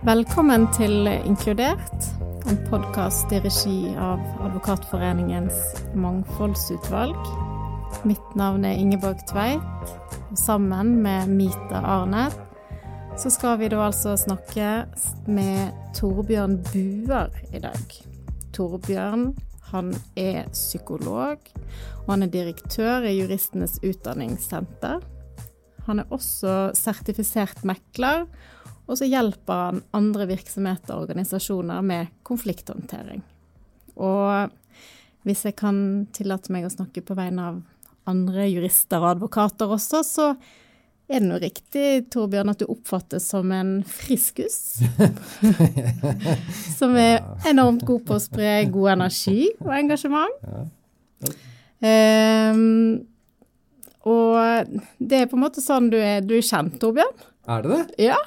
Velkommen til Inkludert, en podkast i regi av Advokatforeningens mangfoldsutvalg. Mitt navn er Ingeborg Tveit, sammen med Mita Arnet så skal vi da altså snakke med Torbjørn Buer i dag. Torbjørn han er psykolog, og han er direktør i Juristenes utdanningssenter. Han er også sertifisert mekler og så hjelper han andre virksomheter og organisasjoner med konflikthåndtering. Og hvis jeg kan tillate meg å snakke på vegne av andre jurister og advokater også, så er det noe riktig, Torbjørn, at du oppfattes som en friskus? som er enormt god på å spre god energi og engasjement. Um, og det er på en måte sånn du er, du er kjent, Torbjørn? Er det det? Ja.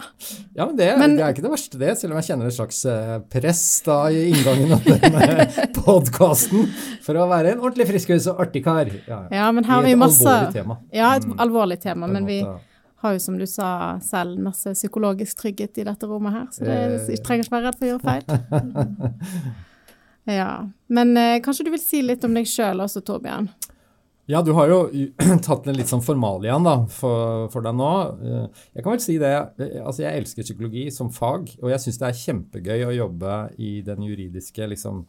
Ja, men det, men det, er ikke det verste, det, selv om jeg kjenner et slags eh, press da i inngangen av denne podkasten for å være en ordentlig friskus og artig kar. Ja, ja, men her har vi masse alvorlig tema. Ja, et mm. alvorlig tema, men vi har jo, som du sa selv, masse psykologisk trygghet i dette rommet her, så det, vi eh. trenger ikke være redd for å gjøre feil. ja. Men eh, kanskje du vil si litt om deg sjøl også, Torbjørn? Ja, du har jo tatt det litt sånn igjen da, for, for, deg nå. Eh, jeg kan vel si det, eh, altså jeg elsker psykologi som fag, og jeg syns det er kjempegøy å jobbe i den juridiske liksom,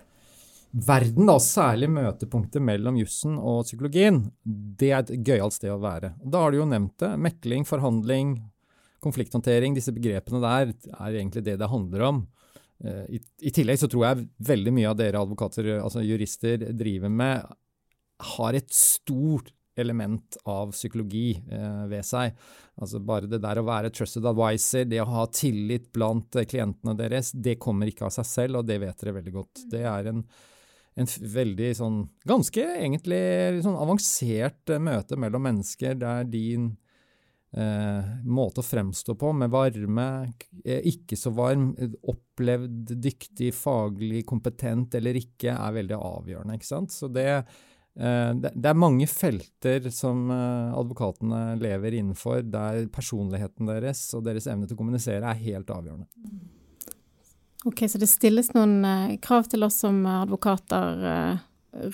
verden, da, særlig møtepunktet mellom jussen og psykologien. Det er et gøyalt sted å være. Da har du jo nevnt det. Mekling, forhandling, konflikthåndtering. Disse begrepene der er egentlig det det handler om. Eh, I, I, tillegg så tror jeg veldig mye av dere advokater, altså jurister, driver med har et stort element av psykologi eh, ved seg. Altså Bare det der å være trusted advisor, det å ha tillit blant eh, klientene deres, det kommer ikke av seg selv, og det vet dere veldig godt. Det er en, en veldig sånn Ganske egentlig sånn avansert eh, møte mellom mennesker der din eh, måte å fremstå på, med varme, eh, ikke så varm, opplevd dyktig, faglig kompetent eller ikke, er veldig avgjørende. ikke sant? Så det det er mange felter som eh, advokatene lever innenfor, der personligheten deres og deres evne til å kommunisere er helt avgjørende. Ok, Så det stilles noen eh, krav til oss som advokater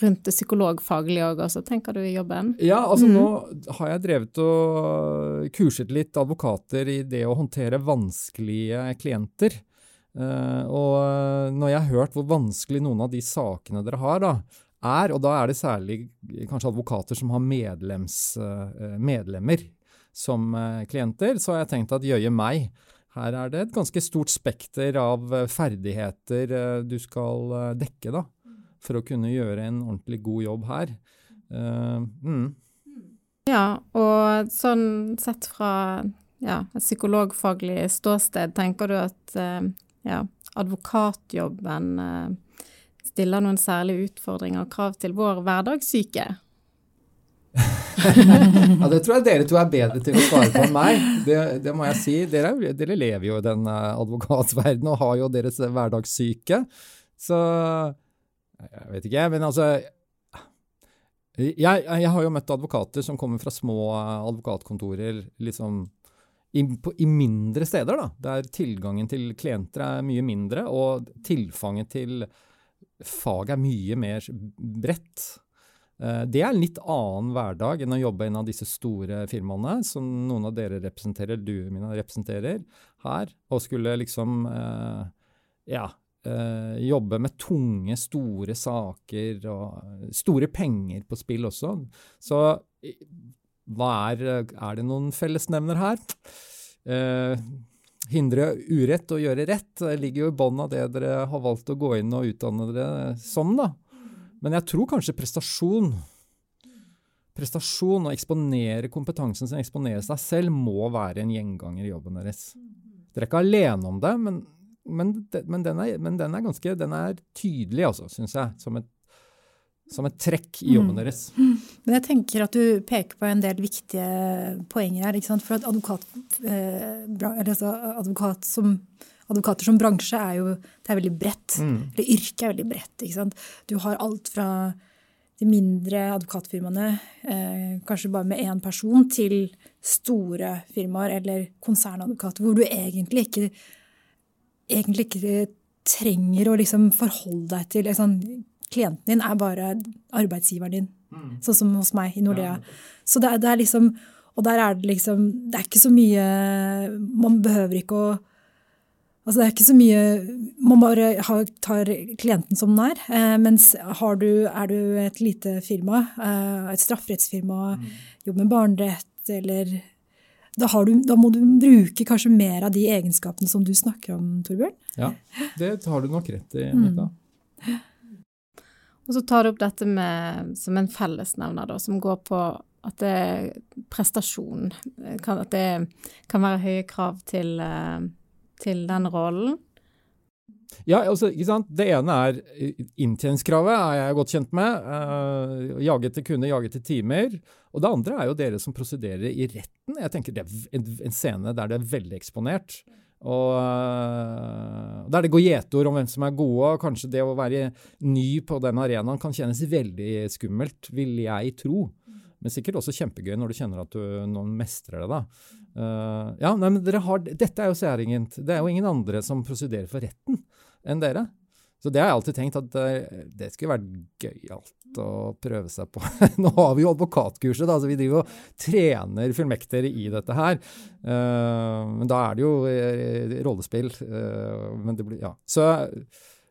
rundt det psykologfaglige òg, altså, tenker du i jobben? Ja, altså mm. nå har jeg drevet og kurset litt advokater i det å håndtere vanskelige klienter. og når jeg har hørt hvor vanskelig noen av de sakene dere har, da, er, og da er det særlig kanskje advokater som har eh, medlemmer som eh, klienter, så har jeg tenkt at jøye meg, her er det et ganske stort spekter av eh, ferdigheter du skal dekke da, for å kunne gjøre en ordentlig god jobb her. Uh, mm. Ja, og sånn sett fra ja, et psykologfaglig ståsted, tenker du at ja, advokatjobben stiller noen særlige utfordringer og krav til vår hverdagssyke? ja, det tror jeg dere to er bedre til å svare på enn meg. Det, det må jeg si. Dere, dere, lever jo i den eh, advokatverdenen og har jo deres hverdagssyke. Så jeg vet ikke, men altså jeg, jeg, har jo møtt advokater som kommer fra små advokatkontorer liksom i, på, i mindre steder, da, der tilgangen til klienter er mye mindre, og tilfanget til faget er mye mer bredt. Eh, det er en litt annen hverdag enn å jobbe i en av disse store firmaene, som noen av dere representerer, du mine representerer, her, og skulle liksom eh, ja, eh, jobbe med tunge, store saker og store penger på spill også. Så hva er, er det noen fellesnevner her? Hindre urett og gjøre rett. Det ligger jo i bånn av det dere har valgt å gå inn og utdanne dere som. da. Men jeg tror kanskje prestasjon prestasjon og eksponere kompetansen sin, eksponere seg selv, må være en gjenganger i jobben deres. Dere er ikke alene om det, men, men, men, den, er, men den, er, ganske den er tydelig, altså, syns jeg, som et som et trekk i jobben mm. deres. Men jeg tenker at du peker på en del viktige poenger her. For at advokat, eh, altså advokat som, advokater som bransje er jo det er veldig bredt. Mm. Eller yrket er veldig bredt. Du har alt fra de mindre advokatfirmaene, eh, kanskje bare med én person, til store firmaer eller konsernadvokater, hvor du egentlig ikke egentlig ikke trenger å liksom forholde deg til liksom, Klienten din er bare arbeidsgiveren din, mm. sånn som hos meg i Nordea. Ja. Så det, det, er liksom Og der er det liksom Det er ikke så mye Man behøver ikke å Altså det er ikke så mye Man bare har, tar klienten som den er. Eh, mens du, er du et lite firma, eh, et strafferettsfirma, mm. jobber med barnerett eller da, du, da, må du bruke kanskje mer av de egenskapene som du snakker om, Torbjørn. Ja, det har du nok rett i, Anita. Mm. Og så tar du opp dette med, som en fellesnevner, da, som går på at det er prestasjon. At det kan være høye krav til, eh, til den rollen. Ja, altså, ikke sant? Det ene er inntjeningskravet, er jeg godt kjent med. Uh, jage til kunde, jage til timer. Og det andre er jo dere som prosederer i retten. Jeg tenker Det er en scene der det er veldig eksponert. Og uh, Der det går gjetord om hvem som er gode. og Kanskje det å være ny på den arenaen kan kjennes veldig skummelt, vil jeg tro. Men sikkert også kjempegøy når du kjenner at du noen mestrer det. da. Uh, ja, nei, men dere har, Dette er jo særegent. Det er jo ingen andre som prosederer for retten enn dere. Så det har jeg alltid tenkt at uh, det skulle vært gøyalt å prøve seg på. Nå har vi jo advokatkurset, da, så vi driver og trener fullmekter i dette her. Uh, men da er det jo rollespill. men det blir Ja. Så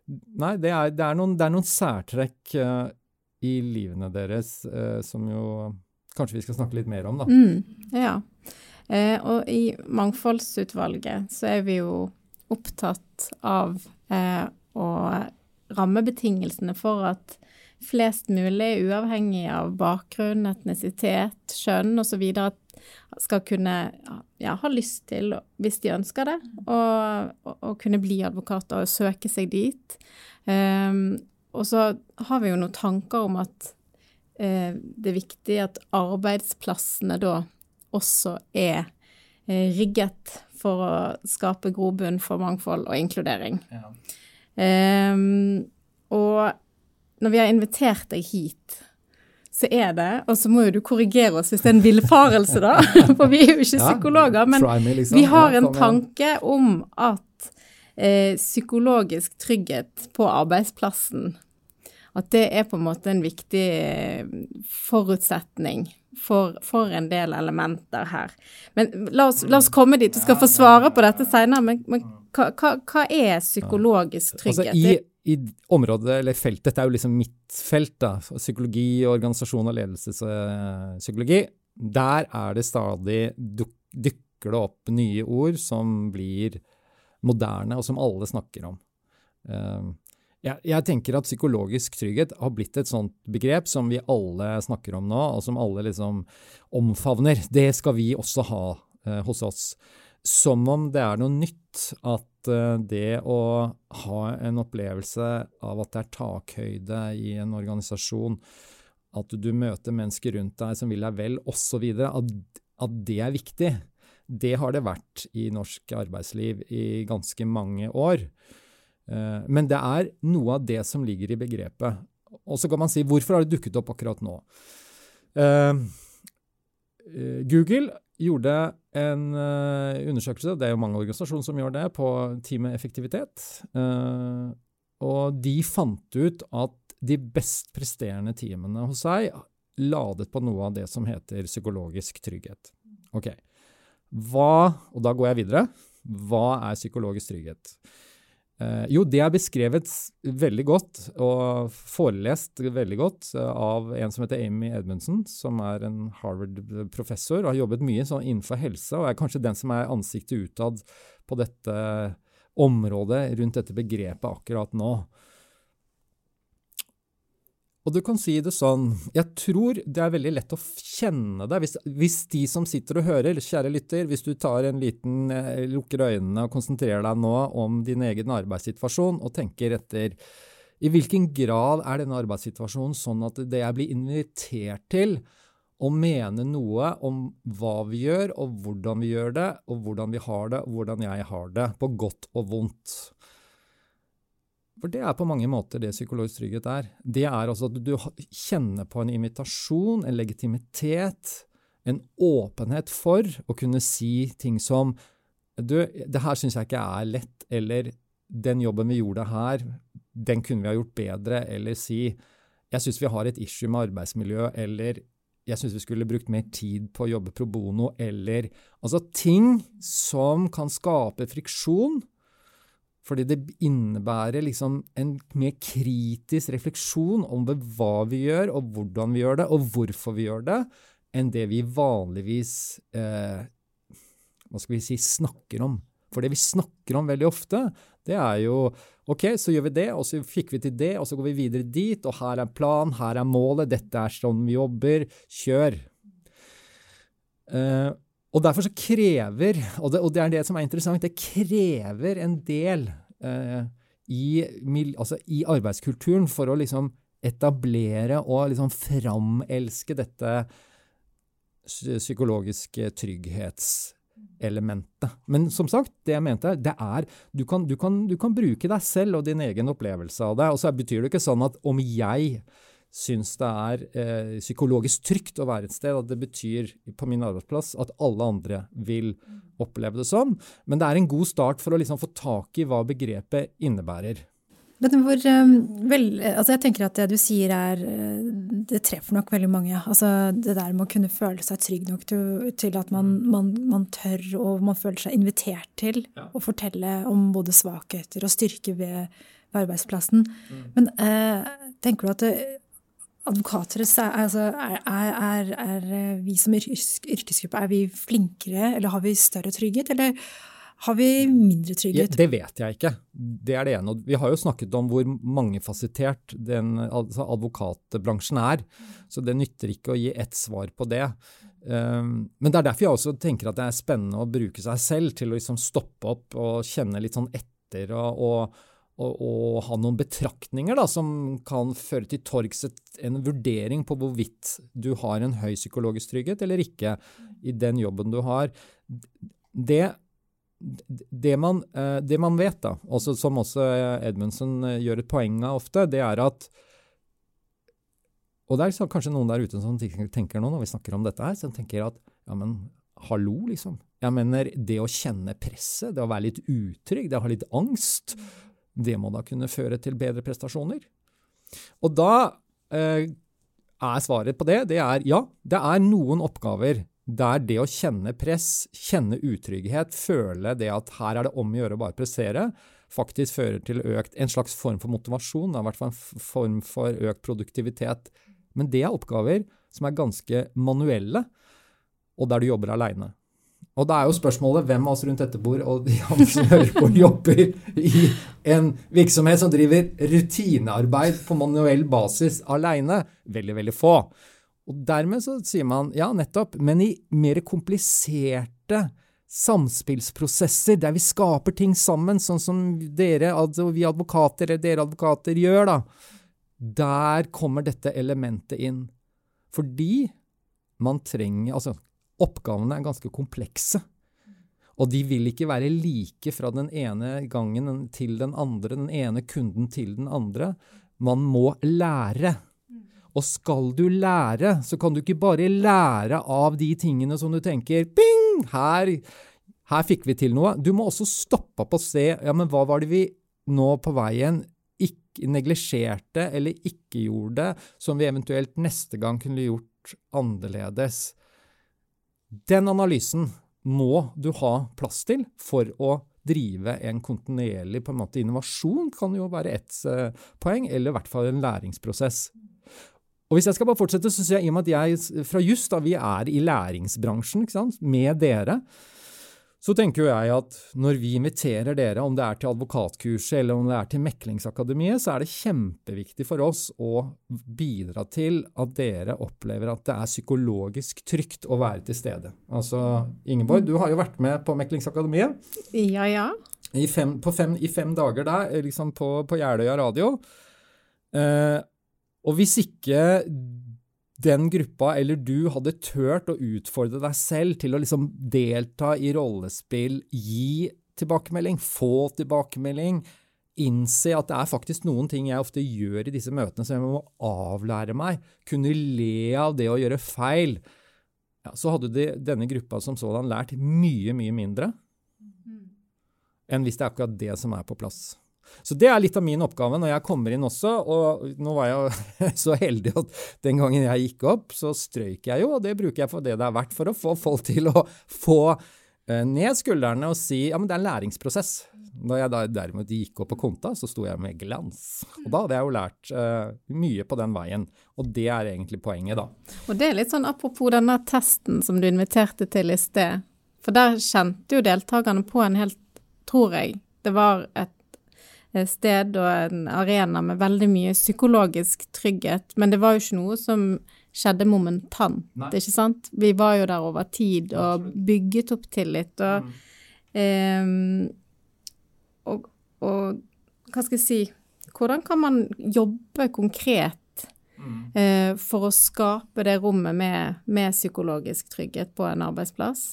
nei, det er, det er, noen, det er noen, særtrekk i livene deres som jo kanskje vi skal snakke litt mer om, da. Mm, ja. Eh, og i Mangfoldsutvalget så er vi jo opptatt av eh, å rammebetingelsene for at flest mulig, uavhengig av bakgrunn, etnisitet, kjønn osv., skal kunne ja, ha lyst til, hvis de ønsker det, å kunne bli advokater og søke seg dit. Um, og så har vi jo noen tanker om at uh, det er viktig at arbeidsplassene da også er uh, rigget for å skape grobunn for mangfold og inkludering. Ja. Um, og når vi har invitert deg hit, så er det Og så må jo du korrigere oss hvis det er en villfarelse, da, for vi er jo ikke psykologer. Men liksom. vi har en tanke om at eh, psykologisk trygghet på arbeidsplassen at det er på en måte en viktig eh, forutsetning for, for, en del elementer her. Men la oss, la oss komme dit. Du skal få svare på dette seinere, men, men hva, hva, er psykologisk altså, trygghet? Altså, i, i, området, eller feltet, dette er jo liksom mitt felt, da, psykologi, organisasjon og ledelsespsykologi, der er det stadig duk, dukker det opp nye ord som blir moderne, og som alle snakker om. Jeg, jeg, tenker at psykologisk trygghet har blitt et sånt begrep som vi alle snakker om nå, og som alle liksom omfavner. Det skal vi også ha eh, hos oss. Som om det er noe nytt at eh, det å ha en opplevelse av at det er takhøyde i en organisasjon, at du møter mennesker rundt deg som vil deg vel, osv., at, at det er viktig. Det har det vært i norsk arbeidsliv i ganske mange år. Eh, men det er noe av det som ligger i begrepet. Og så kan man si hvorfor har det dukket opp akkurat nå? Eh, Google gjorde en undersøkelse, det er jo mange organisasjoner som gjør det, på teamet effektivitet. Og de fant ut at de best presterende teamene hos seg ladet på noe av det som heter psykologisk trygghet. Ok. Hva, og da går jeg videre, hva er psykologisk trygghet? Eh, jo, det er beskrevet veldig godt og forelest veldig godt eh, av en som heter Amy Edmundsen, som er en Harvard-professor og har jobbet mye sånn innenfor helse, og er kanskje den som er ansiktet utad på dette området rundt dette begrepet akkurat nå. Og du kan si det sånn Jeg tror det er veldig lett å kjenne det. Hvis, hvis de som sitter og hører, kjære lytter, hvis du tar en liten eh, lukker øynene og konsentrerer deg nå om din egen arbeidssituasjon og tenker etter i hvilken grad er denne arbeidssituasjonen sånn at det jeg blir invitert til å mene noe om hva vi gjør, og hvordan vi gjør det, og hvordan vi har det, og hvordan jeg har det, på godt og vondt. For det er på mange måter det psykologisk trygghet er. Det er altså at du kjenner på en invitasjon, en legitimitet, en åpenhet for å kunne si ting som du, det her syns jeg ikke er lett, eller den jobben vi gjorde her, den kunne vi ha gjort bedre, eller si jeg syns vi har et issue med arbeidsmiljø, eller jeg syns vi skulle brukt mer tid på å jobbe pro bono, eller Altså ting som kan skape friksjon. Fordi det innebærer liksom en mer kritisk refleksjon om hva vi gjør, og hvordan vi gjør det, og hvorfor vi gjør det, enn det vi vanligvis eh, hva skal vi si, snakker om. For det vi snakker om veldig ofte, det er jo OK, så gjør vi det, og så fikk vi til det, og så går vi videre dit, og her er plan, her er målet, dette er sånn vi jobber, kjør. Uh, og derfor så krever, og det, og det, er det som er interessant, det krever en del eh, i, altså i, arbeidskulturen for å liksom etablere og liksom framelske dette psykologiske trygghetselementet. Men som sagt, det jeg mente, det er du kan, du, kan, du kan, bruke deg selv og din egen opplevelse av det. Og så betyr det ikke sånn at om jeg syns det er eh, psykologisk trygt å være et sted, at det betyr på min arbeidsplass at alle andre vil oppleve det sånn. Men det er en god start for å liksom få tak i hva begrepet innebærer. Men hvor, ehm, vel, altså jeg tenker at det du sier er eh, Det treffer nok veldig mange. Altså det der med å kunne føle seg trygg nok til, til at man, man, man, tør og man føler seg invitert til ja. å fortelle om både svakheter og styrke ved, ved arbeidsplassen. Mm. Men eh, tenker du at det, eh, advokater altså, er, er, er, vi som yrkesgruppe er vi flinkere, eller har vi større trygghet? Eller har vi mindre trygghet? Det vet jeg ikke. Det er det ene. Vi har jo snakket om hvor mangefasettert den altså advokatbransjen er. Så det nytter ikke å gi ett svar på det. Um, men det er derfor jeg også tenker at det er spennende å bruke seg selv til å liksom stoppe opp og kjenne litt sånn etter og, og, og, og ha noen betraktninger da, som kan føre til torgs en vurdering på hvorvidt du har en høy psykologisk trygghet eller ikke i den jobben du har. Det det man, eh, det man, vet, da, også, som også Edmundsen eh, gjør et poeng av ofte, det er at Og det er kanskje noen der ute som tenker nå, når vi snakker om dette her, som tenker at ja, men hallo, liksom. Jeg mener, det å kjenne presset, det å være litt utrygg, det å ha litt angst, det må da kunne føre til bedre prestasjoner. Og da eh, er svaret på det, det er ja, det er noen oppgaver der det å kjenne press, kjenne utrygghet, føle det at her er det om å gjøre å bare pressere, faktisk fører til økt, en slags form for motivasjon, i hvert fall en form for økt produktivitet. Men det er oppgaver som er ganske manuelle, og der du jobber aleine. Og da er jo spørsmålet hvem av oss rundt dette bord og de andre som hører på, jobber i en virksomhet som driver rutinearbeid på manuell basis aleine? Veldig, veldig få. Og dermed så sier man ja, nettopp, men i mer kompliserte samspillsprosesser der vi skaper ting sammen, sånn som dere, altså vi advokater eller dere advokater gjør, da, der kommer dette elementet inn. Fordi man trenger Altså, oppgavene er ganske komplekse. Og de vil ikke være like fra den ene gangen til den andre, den ene kunden til den andre. Man må lære. Og skal du lære, så kan du ikke bare lære av de tingene som du tenker Bing! Her, her fikk vi til noe. Du må også stoppe opp og se ja, men hva var det vi nå på veien neglisjerte eller ikke gjorde, som vi eventuelt neste gang kunne gjort annerledes. Den analysen må du ha plass til for å drive en kontinuerlig på en måte Innovasjon kan jo være ett uh, poeng, eller i hvert fall en læringsprosess. Og hvis jeg skal bare fortsette, så sier jeg i og med at jeg fra Just, da vi er i læringsbransjen med dere, så tenker jo jeg at når vi inviterer dere, om det er til advokatkurset eller om det er til Meklingsakademiet, så er det kjempeviktig for oss å bidra til at dere opplever at det er psykologisk trygt å være til stede. Altså, Ingeborg, du har jo vært med på Meklingsakademiet. Ja, ja. I fem, fem, i fem dager der, liksom på, på Jeløya radio. Eh, og hvis ikke den gruppa eller du hadde turt å utfordre deg selv til å liksom delta i rollespill, gi tilbakemelding, få tilbakemelding, innse at det er faktisk noen ting jeg ofte gjør i disse møtene som jeg må avlære meg, kunne le av det å gjøre feil, ja, så hadde de, denne gruppa som sådan lært mye, mye mindre. enn hvis det er akkurat det som er på plass. Så det er litt av min oppgave når jeg kommer inn også. Og nå var jeg så heldig at den gangen jeg gikk opp, så strøyk jeg jo, og det bruker jeg for det det er verdt, for å få folk til å få eh, ned skuldrene og si ja, men det er en læringsprosess. Når jeg da derimot gikk opp på konta, så sto jeg med glans. Og da hadde jeg jo lært uh, mye på den veien. Og det er egentlig poenget, da. Og det er litt sånn apropos denne testen som du inviterte til i sted. For der kjente jo deltakerne på en helt, tror jeg, det var et sted og en arena med veldig mye psykologisk trygghet. Men det var jo ikke noe som skjedde momentant, Nei. ikke sant? Vi var jo der over tid og bygget opp tillit. Og, mm. um, og, og, hva skal jeg si Hvordan kan man jobbe konkret mm. uh, for å skape det rommet med, med, psykologisk trygghet på en arbeidsplass?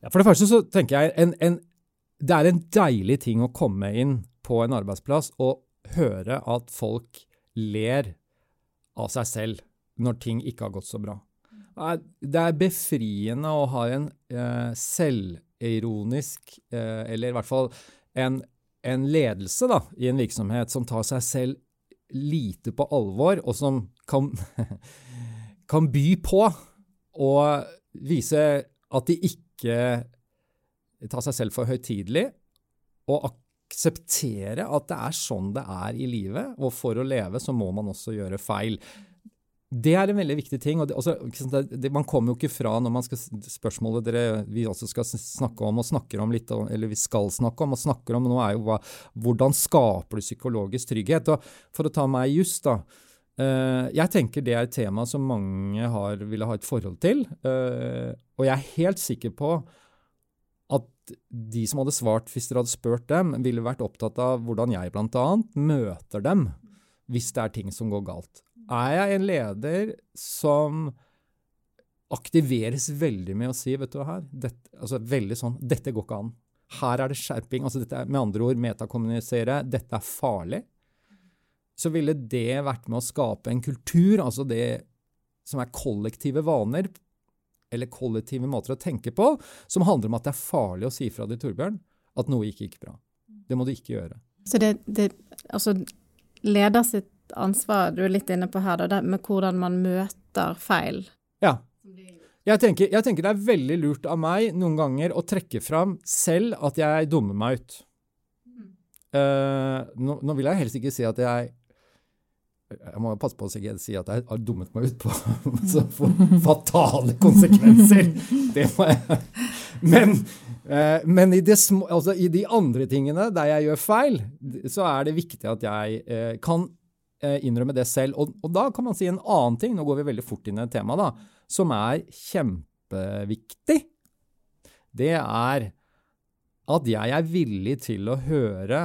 Ja, for det første så tenker jeg en, en, det er en deilig ting å komme inn på en arbeidsplass og høre at folk ler av seg selv når ting ikke har gått så bra. Det er befriende å ha en eh, selvironisk, eh, eller i hvert fall en, en ledelse da, i en virksomhet som tar seg selv lite på alvor, og som kan, kan by på å vise at de ikke tar seg selv for høytidelig, og akseptere at det er sånn det er i livet, og for å leve så må man også gjøre feil. Det er en veldig viktig ting. og det, også, altså, det, Man kommer jo ikke fra når man skal spørsmålet dere, vi også skal snakke om og snakker om litt, eller vi skal snakke om og snakker om nå, er jo hva, hvordan skaper du psykologisk trygghet? Og For å ta meg just, da. Uh, jeg tenker det er et tema som mange har, ville ha et forhold til. Uh, og jeg er helt sikker på at de som hadde svart hvis dere hadde spurt dem, ville vært opptatt av hvordan jeg bl.a. møter dem hvis det er ting som går galt. Er jeg en leder som aktiveres veldig med å si vet du her, dette, altså veldig sånn, dette går ikke an. Her er det skjerping. altså dette er, Med andre ord metakommunisere. Dette er farlig. Så ville det vært med å skape en kultur, altså det som er kollektive vaner, eller kollektive måter å tenke på, som handler om at det er farlig å si fra til Torbjørn at noe ikke gikk bra. Det må du ikke gjøre. Så det, det altså leder sitt ansvar du er litt inne på her, da, med hvordan man møter feil? Ja. Jeg tenker, jeg tenker, det er veldig lurt av meg noen ganger å trekke fram selv at jeg dummer meg ut. Uh, nå, nå, vil jeg helst ikke si at jeg jeg må passe på å si at jeg har dummet meg ut på så fatale konsekvenser. Det må jeg. Men, eh, men i, små, altså i, de andre tingene der jeg gjør feil, så er det viktig at jeg eh, kan eh, innrømme det selv. Og, og, da kan man si en annen ting, nå går vi veldig fort inn i et tema, da, som er kjempeviktig. Det er at jeg er villig til å høre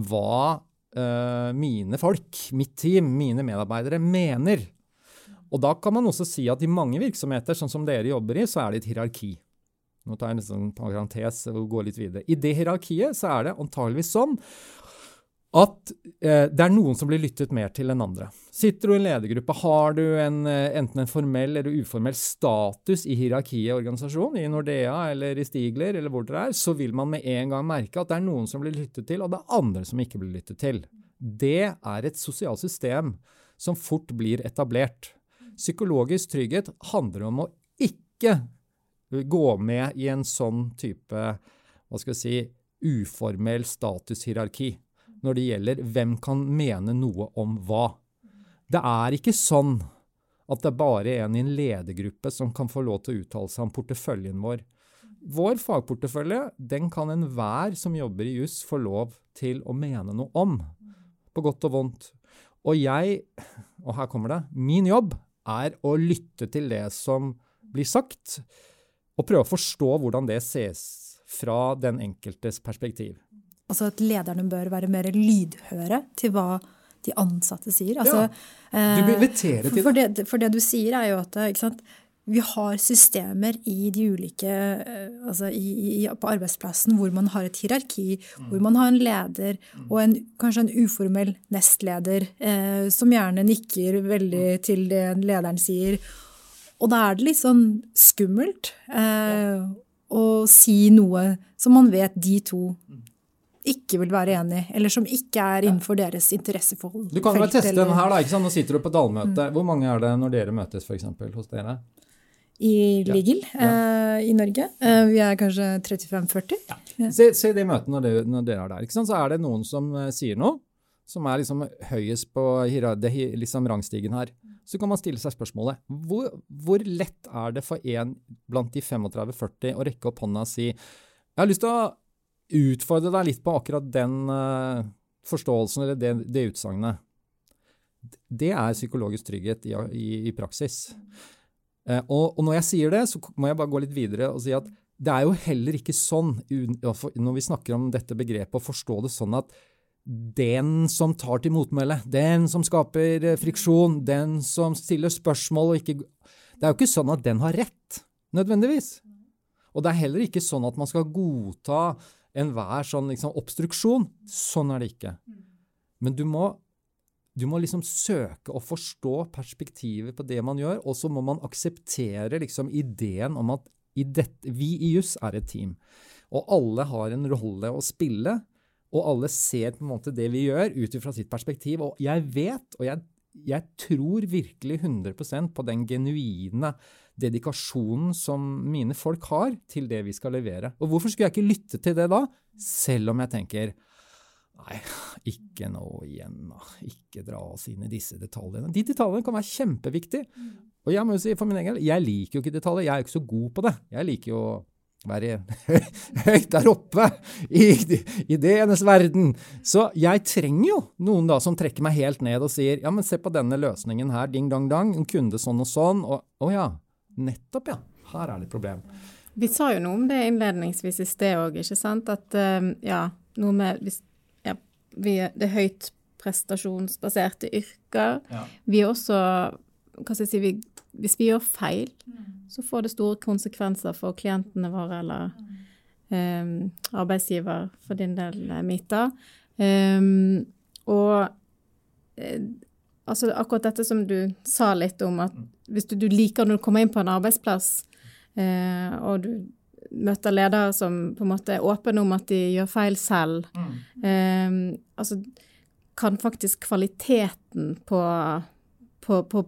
hva uh, mine folk, mitt team, mine medarbeidere mener. Og da kan man også si at i mange virksomheter, sånn som dere jobber i, så er det et hierarki. Nå tar jeg en sånn parentes og går litt videre. I det hierarkiet så er det antageligvis sånn at eh, det er noen som blir lyttet mer til enn andre. Sitter du i en ledergruppe, har du en, eh, enten en formell eller uformell status i hierarkiet i organisasjonen, i Nordea eller i Stigler eller hvor dere er, så vil man med en gang merke at det er noen som blir lyttet til, og det er andre som ikke blir lyttet til. Det er et sosialt system som fort blir etablert. Psykologisk trygghet handler om å ikke gå med i en sånn type hva skal vi si, uformell statushierarki når det gjelder hvem kan mene noe om hva. Det er ikke sånn at det er bare en i en ledergruppe som kan få lov til å uttale seg om porteføljen vår. Vår fagportefølje den kan enhver som jobber i juss, få lov til å mene noe om. På godt og vondt. Og jeg, og her kommer det, min jobb er å lytte til det som blir sagt, og prøve å forstå hvordan det ses fra den enkeltes perspektiv altså at lederne bør være mer lydhøre til hva de ansatte sier. Altså, ja, du bør invitere til det. For, det. for det du sier, er jo at vi har systemer i de ulike eh, altså i, i, på arbeidsplassen hvor man har et hierarki, mm. hvor man har en leder og en, kanskje en uformell nestleder eh, som gjerne nikker veldig mm. til det lederen sier. Og da er det litt sånn skummelt. Eh, å si noe som man vet de to ikke vil være enig eller som ikke er innenfor deres interesseforhold. Du kan jo teste eller- den her, da. ikke sant? Nå sitter du på dallmøte. Hvor mange er det når dere møtes, f.eks. hos dere? I Ja. Ligel eh, i Norge. Eh, vi er kanskje 35-40. Ja. Se, se de møtene når, dere- når dere er der. ikke sant? Så er det noen som eh, sier noe, som er liksom høyest på det liksom rangstigen her. Så kan man stille seg spørsmålet hvor, hvor lett er det for en blant de 35-40 å rekke opp hånda og si jeg har lyst til å utfordre deg litt på akkurat den eh, forståelsen eller det, det utsagnet. Det er psykologisk trygghet i, i, i praksis. Eh, og, og når jeg sier det, så må jeg bare gå litt videre og si at det er jo heller ikke sånn, når vi snakker om dette begrepet, å forstå det sånn at den som tar til motmæle, den som skaper eh, friksjon, den som stiller spørsmål og ikke Det er jo ikke sånn at den har rett, nødvendigvis. Og det er heller ikke sånn at man skal godta enhver sånn liksom, obstruksjon. Sånn er det ikke. Men du må, du må liksom søke å forstå perspektivet på det man gjør, og så må man akseptere liksom ideen om at i dette, vi i juss er et team. Og alle har en rolle å spille, og alle ser på en måte det vi gjør ut fra sitt perspektiv. Og jeg vet, og jeg, jeg tror virkelig 100% på den genuine dedikasjonen som mine folk har til det vi skal levere. Og hvorfor skulle jeg ikke lytte til det da, selv om jeg tenker Nei, ikke nå igjen, da. Ikke dra oss inn i disse detaljene. De detaljene kan være kjempeviktige. Og jeg må jo si for min egen del, jeg liker jo ikke detaljer. Jeg er jo ikke så god på det. Jeg liker jo være høyt der oppe i ideenes verden. Så jeg trenger jo noen da som trekker meg helt ned og sier ja, men se på denne løsningen her, ding dong dang, en kunde sånn og sånn, og å ja, nettopp ja, her er det et problem. Vi sa jo noe om det innledningsvis i sted òg, ikke sant? At eh, ja, noe med ja, vi, Det er høyt prestasjonsbaserte yrker. Ja. Vi er også hva skal jeg si, vi, Hvis vi gjør feil, så får det store konsekvenser for klientene våre eller um, arbeidsgiver, for din del, eh, Mita. Um, og eh, altså akkurat dette som du sa litt om, at hvis du, du liker når du kommer inn på en arbeidsplass, uh, og du møter ledere som på en måte er åpne om at de gjør feil selv, um, altså kan faktisk kvaliteten på, på, på,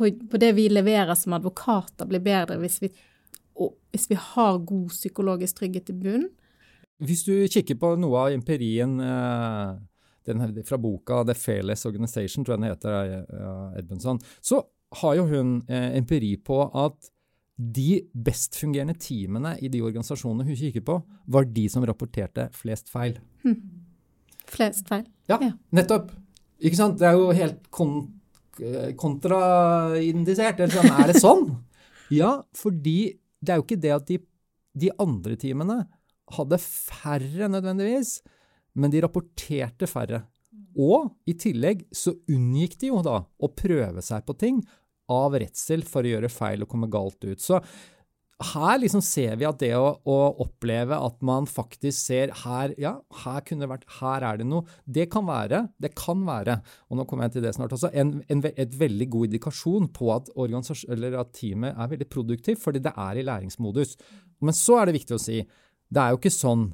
på, på det vi leverer som advokater, blir bedre hvis vi, hvis vi har god psykologisk trygghet i bunn. Hvis du kikker på noe av empirien eh, den fra boka The Fairless Organization, tror jeg den heter, eh, Edmundson, så har jo hun eh, empiri på at de best fungerende teamene i de organisasjonene hun kikker på, var de som rapporterte flest feil. Flest feil. Ja, nettopp. Ikke sant? Det er jo helt kon eh, kontraindisert. Eller sånn, er det sånn? Ja, fordi det er jo ikke det at de, de andre timene hadde færre nødvendigvis, men de rapporterte færre. Og i tillegg så unngikk de jo da å prøve seg på ting av redsel for å gjøre feil og komme galt ut. Så her liksom ser vi at det å, å oppleve at man faktisk ser her, ja, her kunne det vært, her er det noe, det kan være, det kan være, og nå kommer jeg til det snart også, en, en, et veldig god indikasjon på at, eller at teamet er veldig produktivt, fordi det er i læringsmodus. Men så er det viktig å si, det er jo ikke sånn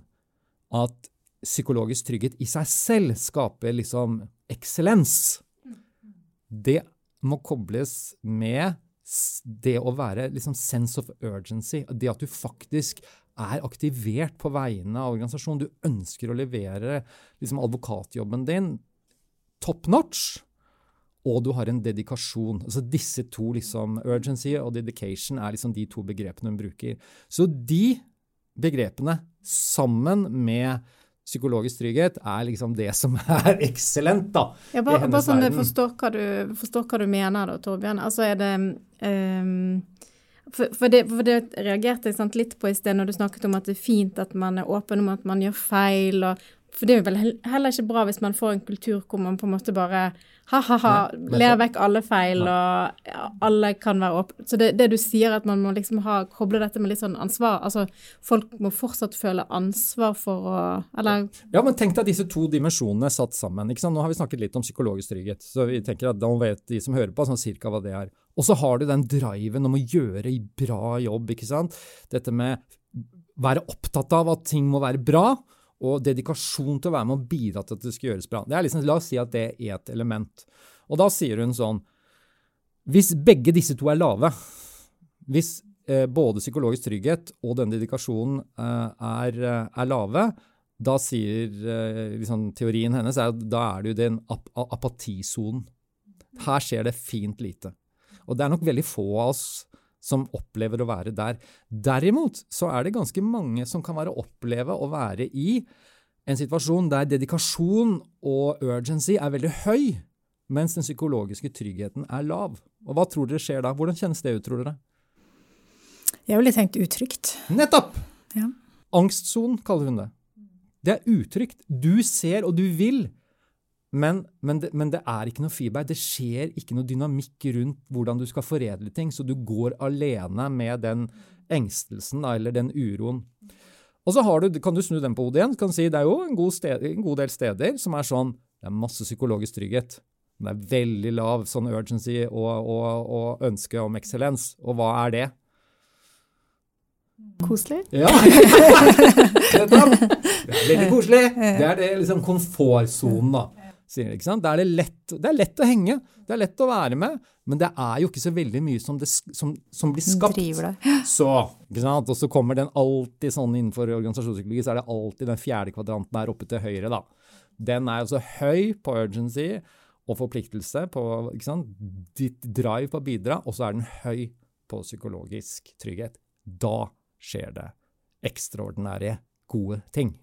at psykologisk trygghet i seg selv skaper liksom eksellens. Det må kobles med det å være liksom sense of urgency. Det at du faktisk er aktivert på vegne av organisasjonen. Du ønsker å levere liksom advokatjobben din top notch. Og du har en dedikasjon. Altså disse to, liksom, urgency og dedication, er liksom de to begrepene hun bruker. Så de begrepene, sammen med psykologisk trygghet, er liksom det som er eksellent, da. Ja, bare, bare sånn jeg forstår hva, du, forstår hva du mener da, Torbjørn. Altså er det um, for, for, det, for det reagerte jeg sant, litt på i sted når du snakket om at det er fint at man er åpen om at man gjør feil. Og, for det er jo vel heller ikke bra hvis man får en kultur hvor man på en måte bare ha-ha-ha, ler vekk alle feil, Nei. og ja, alle kan være åpne. Så det, det du sier, at man må liksom ha, koble dette med litt sånn ansvar. Altså folk må fortsatt føle ansvar for å Eller Ja, men tenk deg disse to dimensjonene satt sammen. ikke sant? Nå har vi snakket litt om psykologisk trygghet, så vi tenker at da vet de som hører på, sånn cirka hva det er. Og så har du den driven om å gjøre bra jobb, ikke sant? Dette med være opptatt av at ting må være bra, og dedikasjon til å være med og bidra til at det skal gjøres bra. Det er liksom, La oss si at det er et element. Og da sier hun sånn Hvis begge disse to er lave, hvis eh, både psykologisk trygghet og den dedikasjonen eh, er, eh, er, lave, da sier eh, liksom, teorien hennes at da er det jo den ap apatisonen. Her skjer det fint lite. Og det er nok veldig få av oss som opplever å være der. Derimot så er det ganske mange som kan være oppleve å være i en situasjon der dedikasjon og urgency er veldig høy, mens den psykologiske tryggheten er lav. Og Hva tror dere skjer da? Hvordan kjennes det ut, tror dere? Jeg ville tenkt utrygt. Nettopp! Ja. Angstsonen kaller hun det. Det er utrygt. Du ser og du vil, men, men, det, men, det, er ikke noe feedback. Det skjer ikke noe dynamikk rundt hvordan du skal foredle ting, så du går alene med den engstelsen eller den uroen. Og så du, kan du snu den på hodet igjen. kan si Det er jo en god, sted, en god, del steder som er sånn Det er masse psykologisk trygghet. Det er veldig lav sånn urgency og, og, og ønske om eksellens. Og hva er det? Koselig? Ja. det er veldig koselig. Det er det liksom komfortsonen, da sier de. ikke sant? Det er, det, lett, det er lett å henge, det er lett å være med, men det er jo ikke så veldig mye som, det, som, som blir skapt. Så, ikke sant? Og så kommer den alltid sånn innenfor organisasjonspsykologi, så er det alltid den fjerde kvadranten her oppe til høyre. da. Den er altså høy på urgency og forpliktelse, på ikke sant? ditt drive på å bidra, og så er den høy på psykologisk trygghet. Da skjer det ekstraordinære gode ting.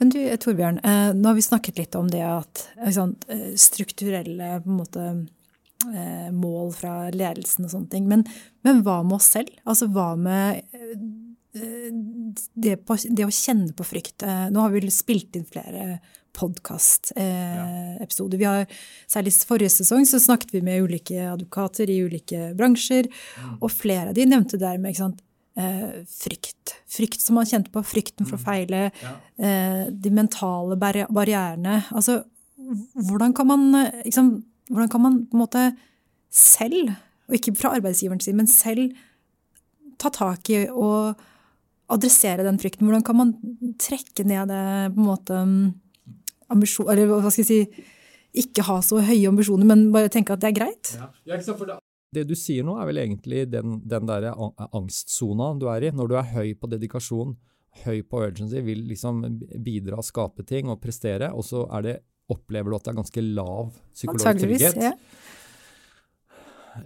Men du Torbjørn, eh, nå har vi snakket litt om det at sånn, strukturelle måte, eh, mål fra ledelsen og sånne ting. Men, men, hva med oss selv? Altså hva med det, på, det å kjenne på frykt? Nå har vi spilt inn flere podkastepisoder. Vi har, Særlig forrige sesong så snakket vi med ulike advokater i ulike bransjer, mm. og flere av de nevnte dermed ikke sant, eh, frykt. Frykt som man kjente på. Frykten for å mm. feile. Ja. Eh, de mentale barri barrierene. Altså, hvordan kan man liksom, Hvordan kan man på en måte selv, og ikke fra arbeidsgiverens side, men selv ta tak i og adressere den frykten? Hvordan kan man trekke ned det på en måte ambisjon, Eller hva skal jeg si ikke ha så høye ambisjoner, men bare tenke at det er greit? Ja. Ja, for det, det du sier nå, er vel egentlig den, den der angstsona du er i. Når du er høy på dedikasjon, høy på urgency, vil liksom bidra skape ting og prestere, og så er det, opplever du at det er ganske lav psykologisk trygghet. Ja.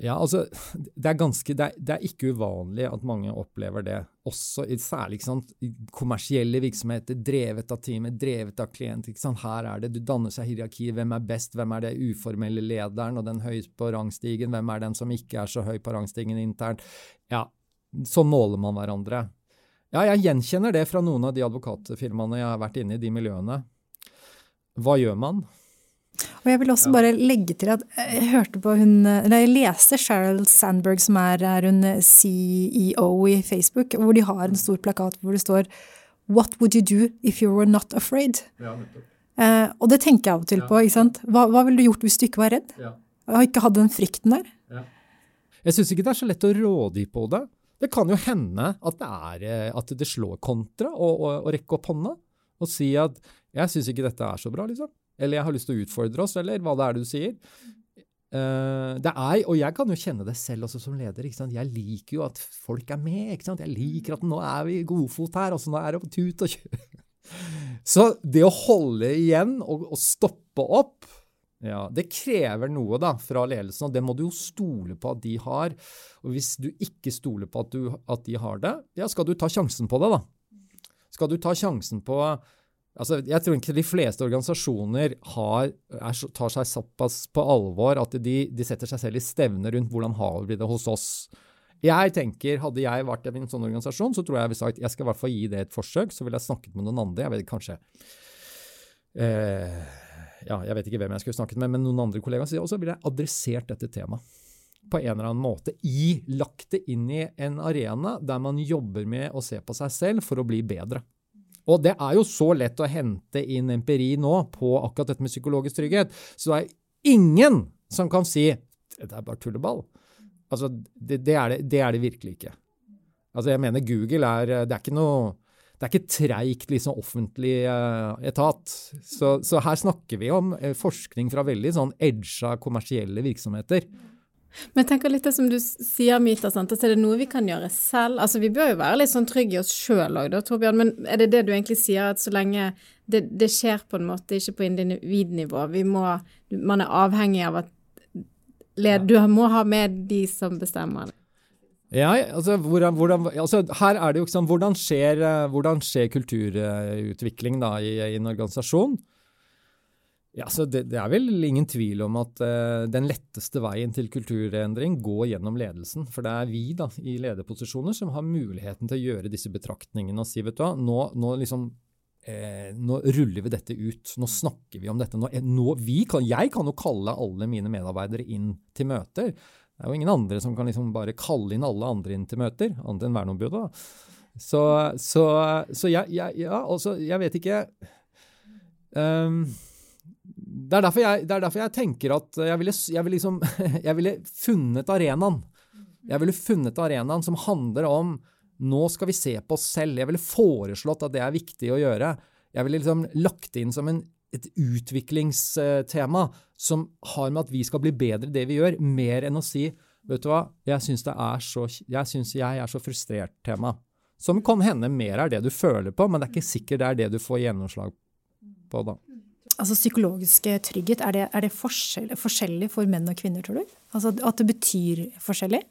Ja, altså, det er, ganske, det, er, det er, ikke uvanlig at mange opplever det. Også i særlig sant, kommersielle virksomheter, drevet av teamet, drevet av klient. Her er det, Du danner seg hierarki. Hvem er best? Hvem er det uformelle lederen og den høyeste på rangstigen? Hvem er den som ikke er så høy på rangstigen internt? Ja, så måler man hverandre. Ja, jeg gjenkjenner det fra noen av de advokatfirmaene jeg har vært inne i, de miljøene. Hva gjør man? Og jeg vil også bare legge til at jeg hørte på hun, eller jeg leste Sheryl Sandberg, som er, er hun CEO i Facebook, hvor de har en stor plakat hvor det står What would you do if you were not afraid? Ja, eh, og det tenker jeg av og til på. ikke sant? Hva, hva ville du gjort hvis du ikke var redd? Ja. Og ikke hadde den frykten der? Ja. Jeg syns ikke det er så lett å råde på det. Det kan jo hende at det, er, eh, at det slår kontra å rekke opp hånda og si at 'jeg syns ikke dette er så bra', liksom eller jeg har lyst til å utfordre oss, eller hva det er du sier. Uh, det er, og jeg kan jo kjenne det selv også som leder. Jeg liker jo at folk er med. Jeg liker at nå er vi i godfot her, og nå er det tut og kjør. Så det å holde igjen og, og stoppe opp, ja, det krever noe da fra ledelsen, og det må du jo stole på at de har. Og hvis du ikke stoler på at, du, at de har det, ja, skal du ta sjansen på det, da. Skal du ta sjansen på Altså, jeg tror ikke de fleste organisasjoner har, er, tar seg såpass på alvor at de, de, setter seg selv i stevne rundt hvordan har vi det hos oss. Jeg tenker, Hadde jeg vært i en sånn organisasjon, så tror jeg jeg ville sagt jeg skal i hvert fall gi det et forsøk. Så ville jeg snakket med noen andre. Jeg vet kanskje eh, ja, Jeg vet ikke hvem jeg skulle snakket med, men noen andre kollegaer. Og så ville jeg adressert dette temaet på en eller annen måte. I, lagt det inn i en arena der man jobber med å se på seg selv for å bli bedre. Og det er jo så lett å hente inn empiri nå på akkurat dette med psykologisk trygghet. Så det er ingen som kan si det er bare tulleball. Altså, det, det, er det, det, er det virkelig ikke. Altså jeg mener Google er Det er ikke noe det er ikke treigt liksom, offentlig uh, etat. Så, så, her snakker vi om uh, forskning fra veldig sånn edga kommersielle virksomheter. Men jeg tenker litt det som du sier, Mita, sant? Altså, er det noe vi kan gjøre selv? Altså, Vi bør jo være litt sånn trygge i oss sjøl òg, da, Torbjørn. Men er det det du egentlig sier, at så lenge det, det skjer på en måte ikke på individnivå, vi må, man er avhengig av at led, du må ha med de som bestemmer? Ja, altså, hvordan, hvordan, altså, her er det jo ikke sånn, hvordan skjer, eh, hvordan skjer kulturutvikling da, i, i en organisasjon? Ja, så det, det, er vel ingen tvil om at uh, den letteste veien til kulturendring går gjennom ledelsen. For det er vi da, i lederposisjoner som har muligheten til å gjøre disse betraktningene og si vet du hva, nå, nå, liksom, eh, nå ruller vi dette ut. Nå snakker vi om dette. Nå, nå, kan, jeg kan jo kalle alle mine medarbeidere inn til møter. Det er jo ingen andre som kan liksom bare kalle inn alle andre inn til møter, annet enn verneombudet. Så, så, så jeg, jeg, ja, altså, jeg vet ikke um, det er, jeg, det er, derfor jeg, tenker at jeg ville, jeg ville, liksom, jeg ville funnet arenaen. Jeg ville funnet arenaen som handler om nå skal vi se på oss selv. Jeg ville foreslått at det er viktig å gjøre. Jeg ville liksom lagt inn som en, et utviklingstema som har med at vi skal bli bedre i det vi gjør, mer enn å si vet du hva, jeg syns jeg, synes jeg er så frustrert tema. Som kan hende mer er det du føler på, men det er ikke sikkert det er det du får gjennomslag på da. Altså psykologiske trygghet, er det, er det forskjell, forskjellig for menn og kvinner, tror du? Altså At det betyr forskjellig?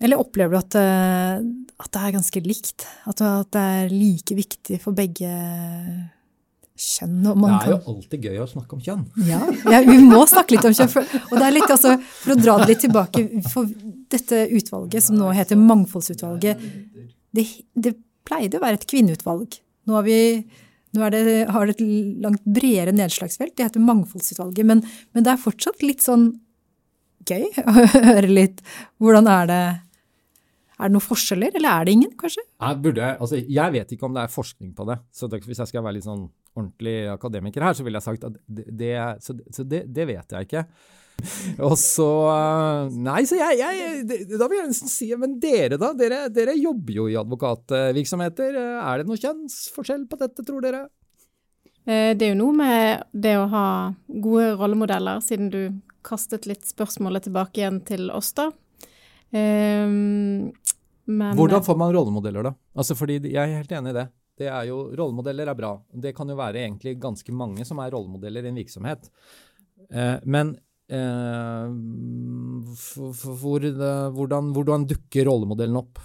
Eller opplever du at, eh, at det er ganske likt? At, at, det er like viktig for begge kjønn? det er jo alltid gøy å snakke om kjønn. Ja, ja vi må snakke litt om kjønn. For, og det er litt, altså, for å dra det litt tilbake For dette utvalget, som nå heter Mangfoldsutvalget, det, det pleide å være et kvinneutvalg. Nå har vi nå det, har det et langt bredere nedslagsfelt. Det heter Mangfoldsutvalget. Men, men, det er fortsatt litt sånn gøy å høre litt Hvordan er det Er det noen forskjeller, eller er det ingen, kanskje? Jeg, burde, altså, jeg vet ikke om det er forskning på det. Så hvis jeg skal være litt sånn ordentlig akademiker her, så ville jeg sagt at det, det det, det vet jeg ikke. Og så Nei, så jeg, jeg, Da vil jeg nesten si Men dere, da? Dere, dere jobber jo i advokatvirksomheter. Er det noe kjønnsforskjell på dette, tror dere? Eh, det er jo noe med det å ha gode rollemodeller, siden du kastet litt spørsmålet tilbake igjen til oss, da. Um, men, Hvordan får man rollemodeller, da? Altså, fordi Jeg er helt enig i det. Det er jo, Rollemodeller er bra. Det kan jo være egentlig ganske mange som er rollemodeller i en virksomhet. Eh, hvor, hvordan, hvordan, dukker rollemodellen opp?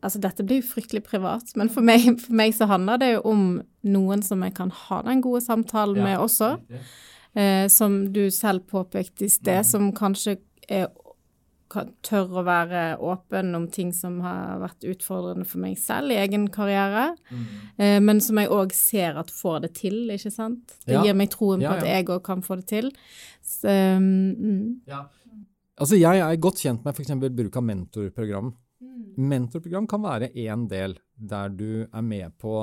Altså, dette blir jo fryktelig privat, men for meg, for meg, så handler det jo om noen som jeg kan ha den gode samtalen ja. med også. Eh, som du selv påpekte i sted, mm. som kanskje er tør å være åpen om ting som har vært utfordrende for meg selv i egen karriere, mm. eh, men som jeg òg ser at får det til, ikke sant. Det ja. gir meg troen på ja, på at jeg òg kan få det til. Så, mm. Altså, jeg er godt kjent med f.eks. bruk av mentorprogram. Mm. Mentorprogram kan være én del der du er med på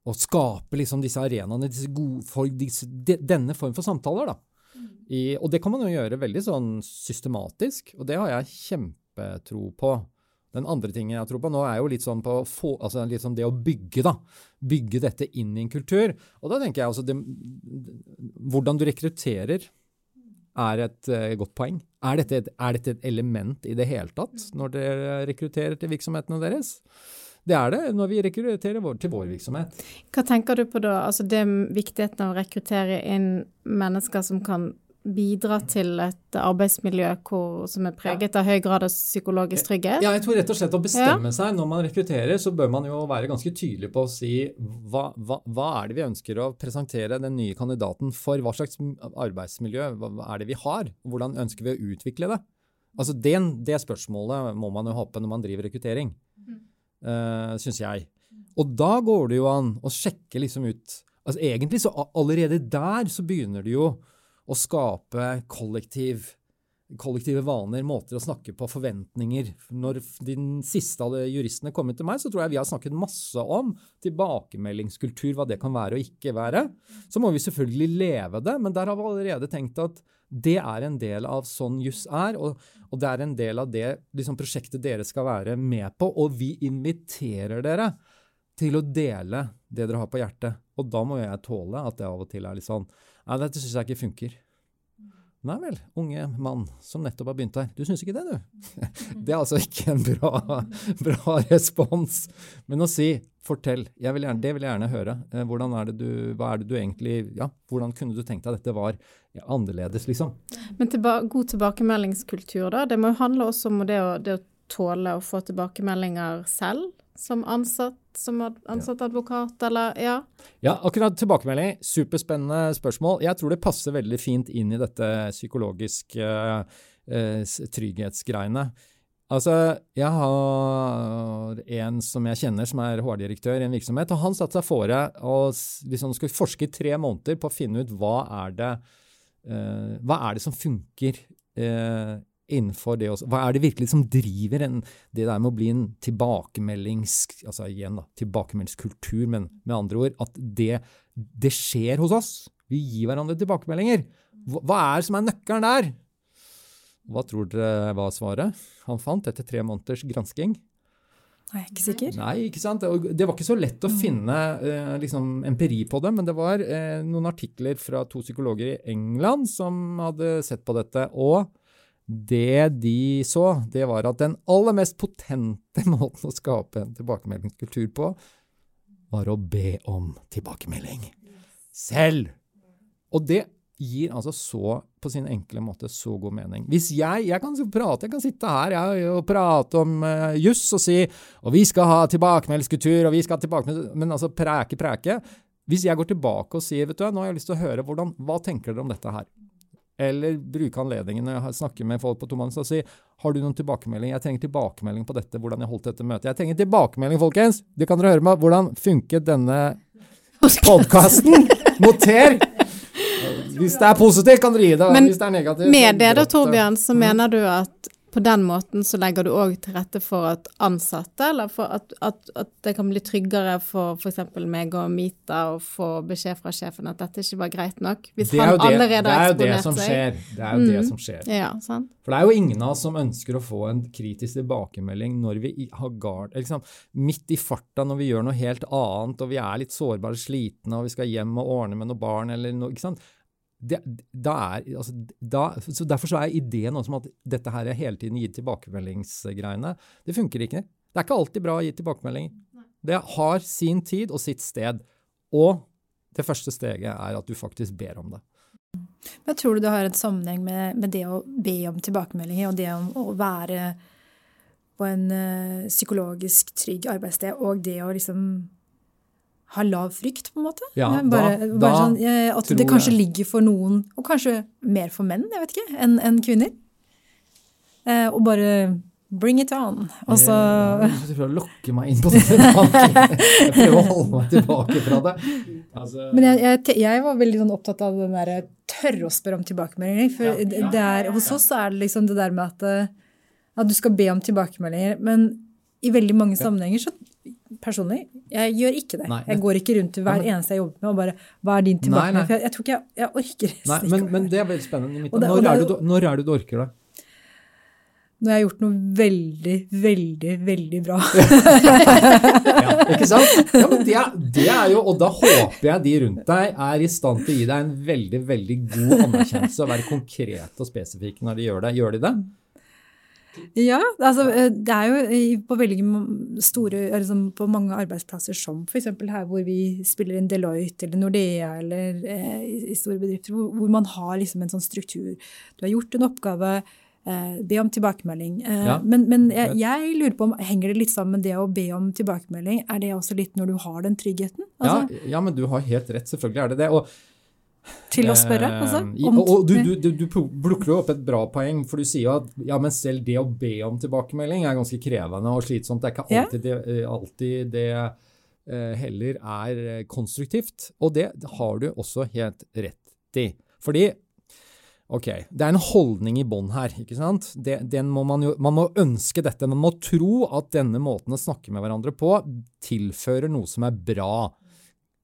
å skape liksom disse arenaene, disse gode, for, disse, de, denne form for samtaler. da. I, og det kan man jo gjøre veldig sånn systematisk, og det har jeg kjempetro på. Den andre tingen jeg tror på nå, er jo litt sånn, på få, altså litt sånn det å bygge, da. Bygge dette inn i en kultur. Og da tenker jeg altså det, Hvordan du rekrutterer, er et uh, godt poeng. Er dette, et, er dette, et, element i det hele tatt når dere rekrutterer til virksomhetene deres? Det er det når vi rekrutterer vår, til vår virksomhet. Hva tenker du på da? Altså det viktigheten av å rekruttere inn mennesker som kan bidra til et arbeidsmiljø hvor, som er preget av høy grad av psykologisk trygghet? Ja, jeg tror rett og slett å bestemme ja. seg når man rekrutterer, så bør man jo være ganske tydelig på å si hva, hva, hva, er det vi ønsker å presentere den nye kandidaten for? Hva slags arbeidsmiljø hva er det vi har? Hvordan ønsker vi å utvikle det? Altså det, det spørsmålet må man jo håpe når man driver rekruttering, mm. Uh, eh, syns jeg. Og da går det jo an å sjekke liksom ut altså Egentlig så allerede der så begynner det jo å skape kollektiv kollektive vaner, måter å snakke på, forventninger. Når de siste av juristene kom til meg, så tror jeg vi har snakket masse om tilbakemeldingskultur, hva det kan være og ikke være. Så må vi selvfølgelig leve det, men der har vi allerede tenkt at det er en del av sånn juss er, og, og, det er en del av det liksom, prosjektet dere skal være med på. Og vi inviterer dere til å dele det dere har på hjertet. Og da må jeg tåle at det av og til er litt sånn Nei, dette syns jeg ikke funker. Nei vel, unge mann som nettopp har begynt her. Du syns ikke det, du? Det er altså ikke en bra, bra respons. Men å si 'fortell', vil gjerne, det vil jeg gjerne høre. Eh, hvordan er det du, hva er det du egentlig Ja, hvordan kunne du tenkt deg dette var annerledes, liksom? Men tilba god tilbakemeldingskultur, da. Det må jo handle også om det å, det å tåle å få tilbakemeldinger selv? som ansatt, som ansatt advokat, eller ja? Ja, akkurat tilbakemelding. Superspennende spørsmål. Jeg tror det passer veldig fint inn i dette psykologiske uh, trygghetsgreiene. Altså, jeg har en som jeg kjenner som er HR-direktør i en virksomhet, og han satte seg fore og liksom forske i tre måneder på å finne ut hva er det, uh, hva er det som funker uh, innenfor det også. Hva er det virkelig som driver en, det der med å bli en tilbakemeldings... Altså igjen, da, tilbakemeldingskultur, men med andre ord at det, det skjer hos oss. Vi gir hverandre tilbakemeldinger. Hva, hva er det som er nøkkelen der? Hva tror dere var svaret han fant etter tre måneders gransking? Nei, ikke sikker. Nei, ikke sant? Det var ikke så lett å mm. finne eh, liksom, empiri på det, men det var eh, noen artikler fra to psykologer i England som hadde sett på dette. og det de så, det var at den aller mest potente måten å skape en tilbakemeldingskultur på, var å be om tilbakemelding. Selv! Og det gir altså så, på sin enkle måte, så god mening. Hvis jeg jeg kan prate, jeg kan sitte her jeg, og prate om uh, juss og si og vi skal ha tilbakemeldingskultur, og vi skal ha tilbakemelding, men altså preke, preke. Hvis jeg går tilbake og sier vet du, nå har jeg lyst til å høre hvordan, hva tenker dere om dette her? Eller bruke anledningen når jeg snakker med folk på tomannens og si har du noen tilbakemelding? Jeg trenger tilbakemelding på dette, hvordan jeg holdt dette møtet. Jeg trenger tilbakemelding, folkens! Det kan dere høre meg. Hvordan funket denne podkasten? Noter! Hvis det er positivt, kan dere gi det. Men Hvis det er negativt Med det da, Torbjørn, så mm. mener du at på den måten så legger du òg til rette for at ansatte, eller for at, at, at det kan bli tryggere for f.eks. meg og Mita å få beskjed fra sjefen at dette ikke var greit nok. Hvis han det, allerede har eksponert seg. Skjer. Det er jo mm. det som skjer. Ja, sant? For det er jo ingen av oss som ønsker å få en kritisk tilbakemelding når vi har gard, liksom, midt i farta når vi gjør noe helt annet og vi er litt sårbare, slitne og vi skal hjem og ordne med noe barn eller noe. ikke sant? Det, da er, altså, da, så Derfor så er ideen også om at dette her er hele tiden gitt tilbakemeldingsgreiene, det funker ikke. Det er ikke alltid bra å gi tilbakemeldinger. Det har sin tid og sitt sted. Og det første steget er at du faktisk ber om det. Men tror du det har en sammenheng med, med det å be om tilbakemeldinger og det om å være på en ø, psykologisk trygg arbeidssted, og det å liksom har lav frykt, på en måte. Ja, bare, da, bare sånn, at det kanskje jeg. ligger for noen, og kanskje mer for menn, jeg vet ikke, enn en kvinner. Eh, og bare bring it on. Og så Du prøver å lokke meg inn på det. jeg prøver å holde meg tilbake fra det. Altså. Men jeg, jeg, jeg, var veldig sånn opptatt av den derre tørre å spørre om tilbakemeldinger. For ja, ja, det er, hos oss er det liksom det der med at, eh, at du skal be om tilbakemeldinger. Men i veldig mange sammenhenger så personlig, jeg gjør ikke det. Nei, jeg går ikke rundt til hver eneste jeg jobber med og bare Hva er din tilbakemelding? For jeg, jeg, tror ikke jeg, jeg orker Nei, men, men, det er veldig spennende. Det, når, det, er du, når, er det du orker det? Når jeg har gjort noe veldig, veldig, veldig bra. ja, ikke sant? Ja, men det det er, jo, Og da håper jeg de rundt deg er i stand til å gi deg en veldig veldig god anerkjennelse og være konkrete og spesifikke når de gjør det. Gjør de det? Ja, altså eh, det er jo på veldig store liksom På mange arbeidsplasser som f.eks. her hvor vi spiller inn Deloitte eller Nordea eller eh, i store bedrifter, hvor, hvor, man har liksom en sånn struktur. Du har gjort en oppgave, eh, be om tilbakemelding. Eh, ja. Men, men jeg, jeg, lurer på om henger det litt sammen med det å be om tilbakemelding? Er det også litt når du har den tryggheten? Altså, ja, ja, men du har helt rett. Selvfølgelig er det det. og til å spørre, altså? Om, og du, du, du, du plukker jo opp et bra poeng, for du sier jo at ja, men selv det å be om tilbakemelding er ganske krevende og slitsomt. Det er ikke alltid det, eh, alltid det uh, heller er eh, konstruktivt. Og det har du også helt rett i. Fordi Ok, det er en holdning i bånn her. ikke sant? Det, man, jo, man må ønske dette. Man må tro at denne måten å snakke med hverandre på tilfører noe som er bra.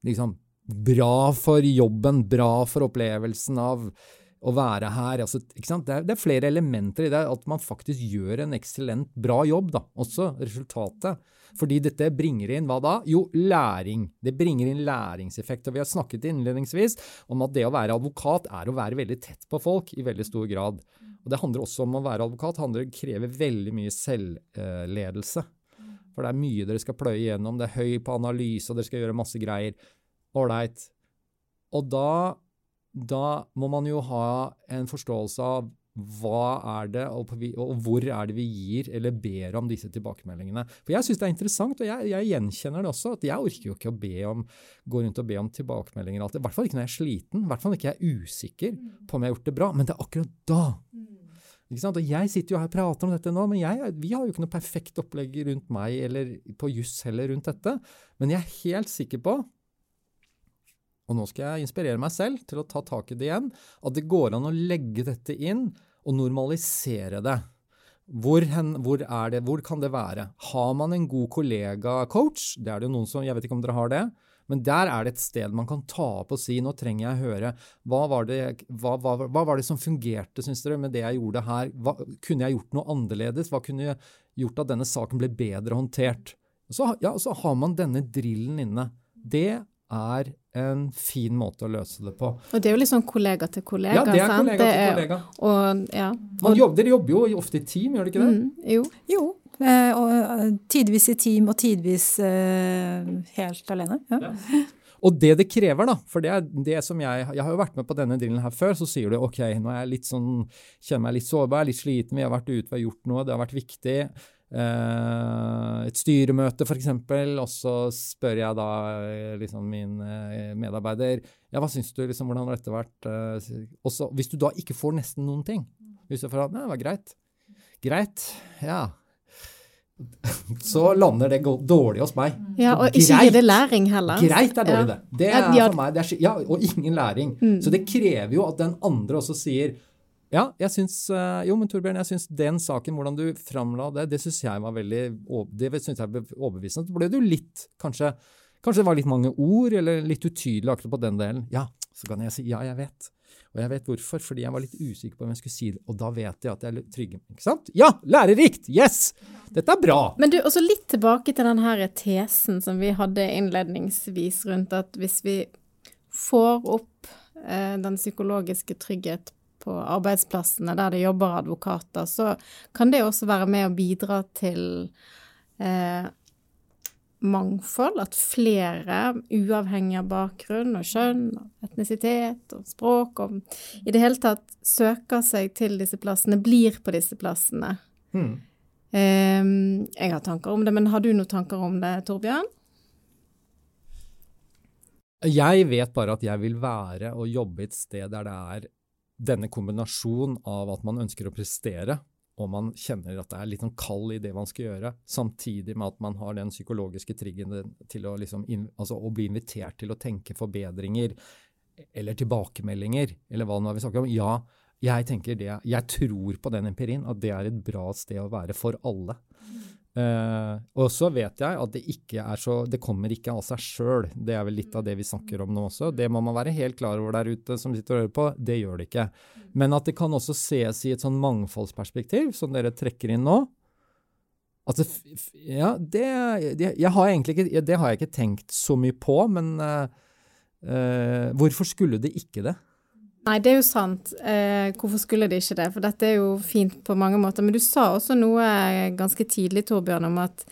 Liksom, bra for jobben, bra for opplevelsen av å være her. Altså, det, er, det, er, flere elementer i det. At man faktisk gjør en eksellent bra jobb, da. Også resultatet. Fordi dette bringer inn hva da? Jo, læring. Det bringer inn læringseffekt. Og vi har snakket innledningsvis om at det å være advokat er å være veldig tett på folk i veldig stor grad. Og det handler også om å være advokat. Det krever veldig mye selvledelse. For det er mye dere skal pløye gjennom. Det er høy på analyse, og dere skal gjøre masse greier. Ålreit. Og da da må man jo ha en forståelse av hva er det, og, hvor er det vi gir eller ber om disse tilbakemeldingene. For Jeg syns det er interessant, og jeg, jeg, gjenkjenner det også. at Jeg orker jo ikke å be om, gå rundt og be om tilbakemeldinger. alltid. I hvert fall ikke når jeg er sliten. I hvert fall ikke jeg er usikker på om jeg har gjort det bra. Men det er akkurat da. Sant? Og Jeg sitter jo her og prater om dette nå, men jeg, vi har jo ikke noe perfekt opplegg rundt meg eller på juss heller rundt dette. Men jeg er helt sikker på og nå skal jeg inspirere meg selv til å ta tak i det igjen, at det går an å legge dette inn og normalisere det. Hvor, hen, hvor, det, hvor kan det være? Har man en god kollega-coach? Det er det jo noen som, Jeg vet ikke om dere har det. Men der er det et sted man kan ta opp og si nå trenger jeg høre hva var det, hva, hva, hva var det som fungerte synes dere, med det jeg gjorde her? Hva, kunne jeg gjort noe annerledes? Hva kunne gjort at denne saken ble bedre håndtert? Så, ja, så har man denne drillen inne. Det er en fin måte å løse det på. Og det er jo litt sånn kollega til kollega. Ja, det er sant? kollega til kollega. Og, ja. og, jobber, dere jobber jo ofte i team, gjør dere ikke det? Mm, jo. jo. Eh, og eh, tidvis i team og tidvis eh, helt alene. Ja. ja. Og det det krever, da, for det er det som jeg Jeg har jo vært med på denne drillen her før, så sier du ok, nå er jeg litt sånn, kjenner meg litt sårbar, litt sliten, vi har vært ute, vi har gjort noe, det har vært viktig. Uh, et styremøte, f.eks., og så spør jeg da eh, liksom min uh, medarbeider ja, hva syns du, liksom, hvordan har dette vært? Også, hvis du da ikke får nesten noen ting, hvis du får at det var greit, greit, ja, så lander det dårlig hos meg. Ja, Og ikke gir det læring heller. Greit er dårlig, ja. det. Det er for meg, det er, ja, Og ingen læring. Mm. Så det krever jo at den andre også sier ja, jeg syns eh, Jo, men Torbjørn, jeg syns den saken, hvordan du framla det, det syns jeg var veldig det synes jeg overbevisende. Så ble du litt, kanskje Kanskje det var litt mange ord, eller litt utydelig akkurat på den delen. Ja, så kan jeg si ja, jeg vet. Og jeg vet hvorfor, fordi jeg var litt usikker på om jeg skulle si det. Og da vet jeg at jeg er trygg. Ikke sant? Ja! Lærerikt! Yes! Dette er bra! Men du, også litt tilbake til den her tesen som vi hadde innledningsvis rundt at hvis vi får opp eh, den psykologiske trygghet på arbeidsplassene der det jobber advokater, så kan det også være med å bidra til eh, mangfold. At flere, uavhengig av bakgrunn og kjønn, etnisitet og språk, og i det hele tatt søker seg til disse plassene, blir på disse plassene. Mm. Eh, jeg har tanker om det, men har du noen tanker om det, Torbjørn? Jeg vet bare at jeg vil være og jobbe et sted der det er denne kombinasjonen av at man ønsker å prestere, og man kjenner at det er litt sånn kald i det man skal gjøre, samtidig med at man har den psykologiske triggeren til å, liksom, altså å bli invitert til å tenke forbedringer eller tilbakemeldinger, eller hva nå vi snakker om. Ja, jeg det. Jeg tror på den empirien, at det er et bra sted å være for alle. Uh, og så vet jeg at det ikke er så Det kommer ikke av seg sjøl. Det er vel litt av det vi snakker om nå også. Det må man være helt klar over der ute som sitter og hører på. Det gjør det ikke. Men at det kan også ses i et sånn mangfoldsperspektiv, som dere trekker inn nå. Altså, ja, det, det, jeg har egentlig ikke, det har jeg ikke tenkt så mye på, men uh, uh, hvorfor skulle det ikke det? Nei, det er jo sant. Eh, hvorfor skulle de ikke det? For dette er jo fint på mange måter. Men du sa også noe ganske tidlig, Torbjørn, om at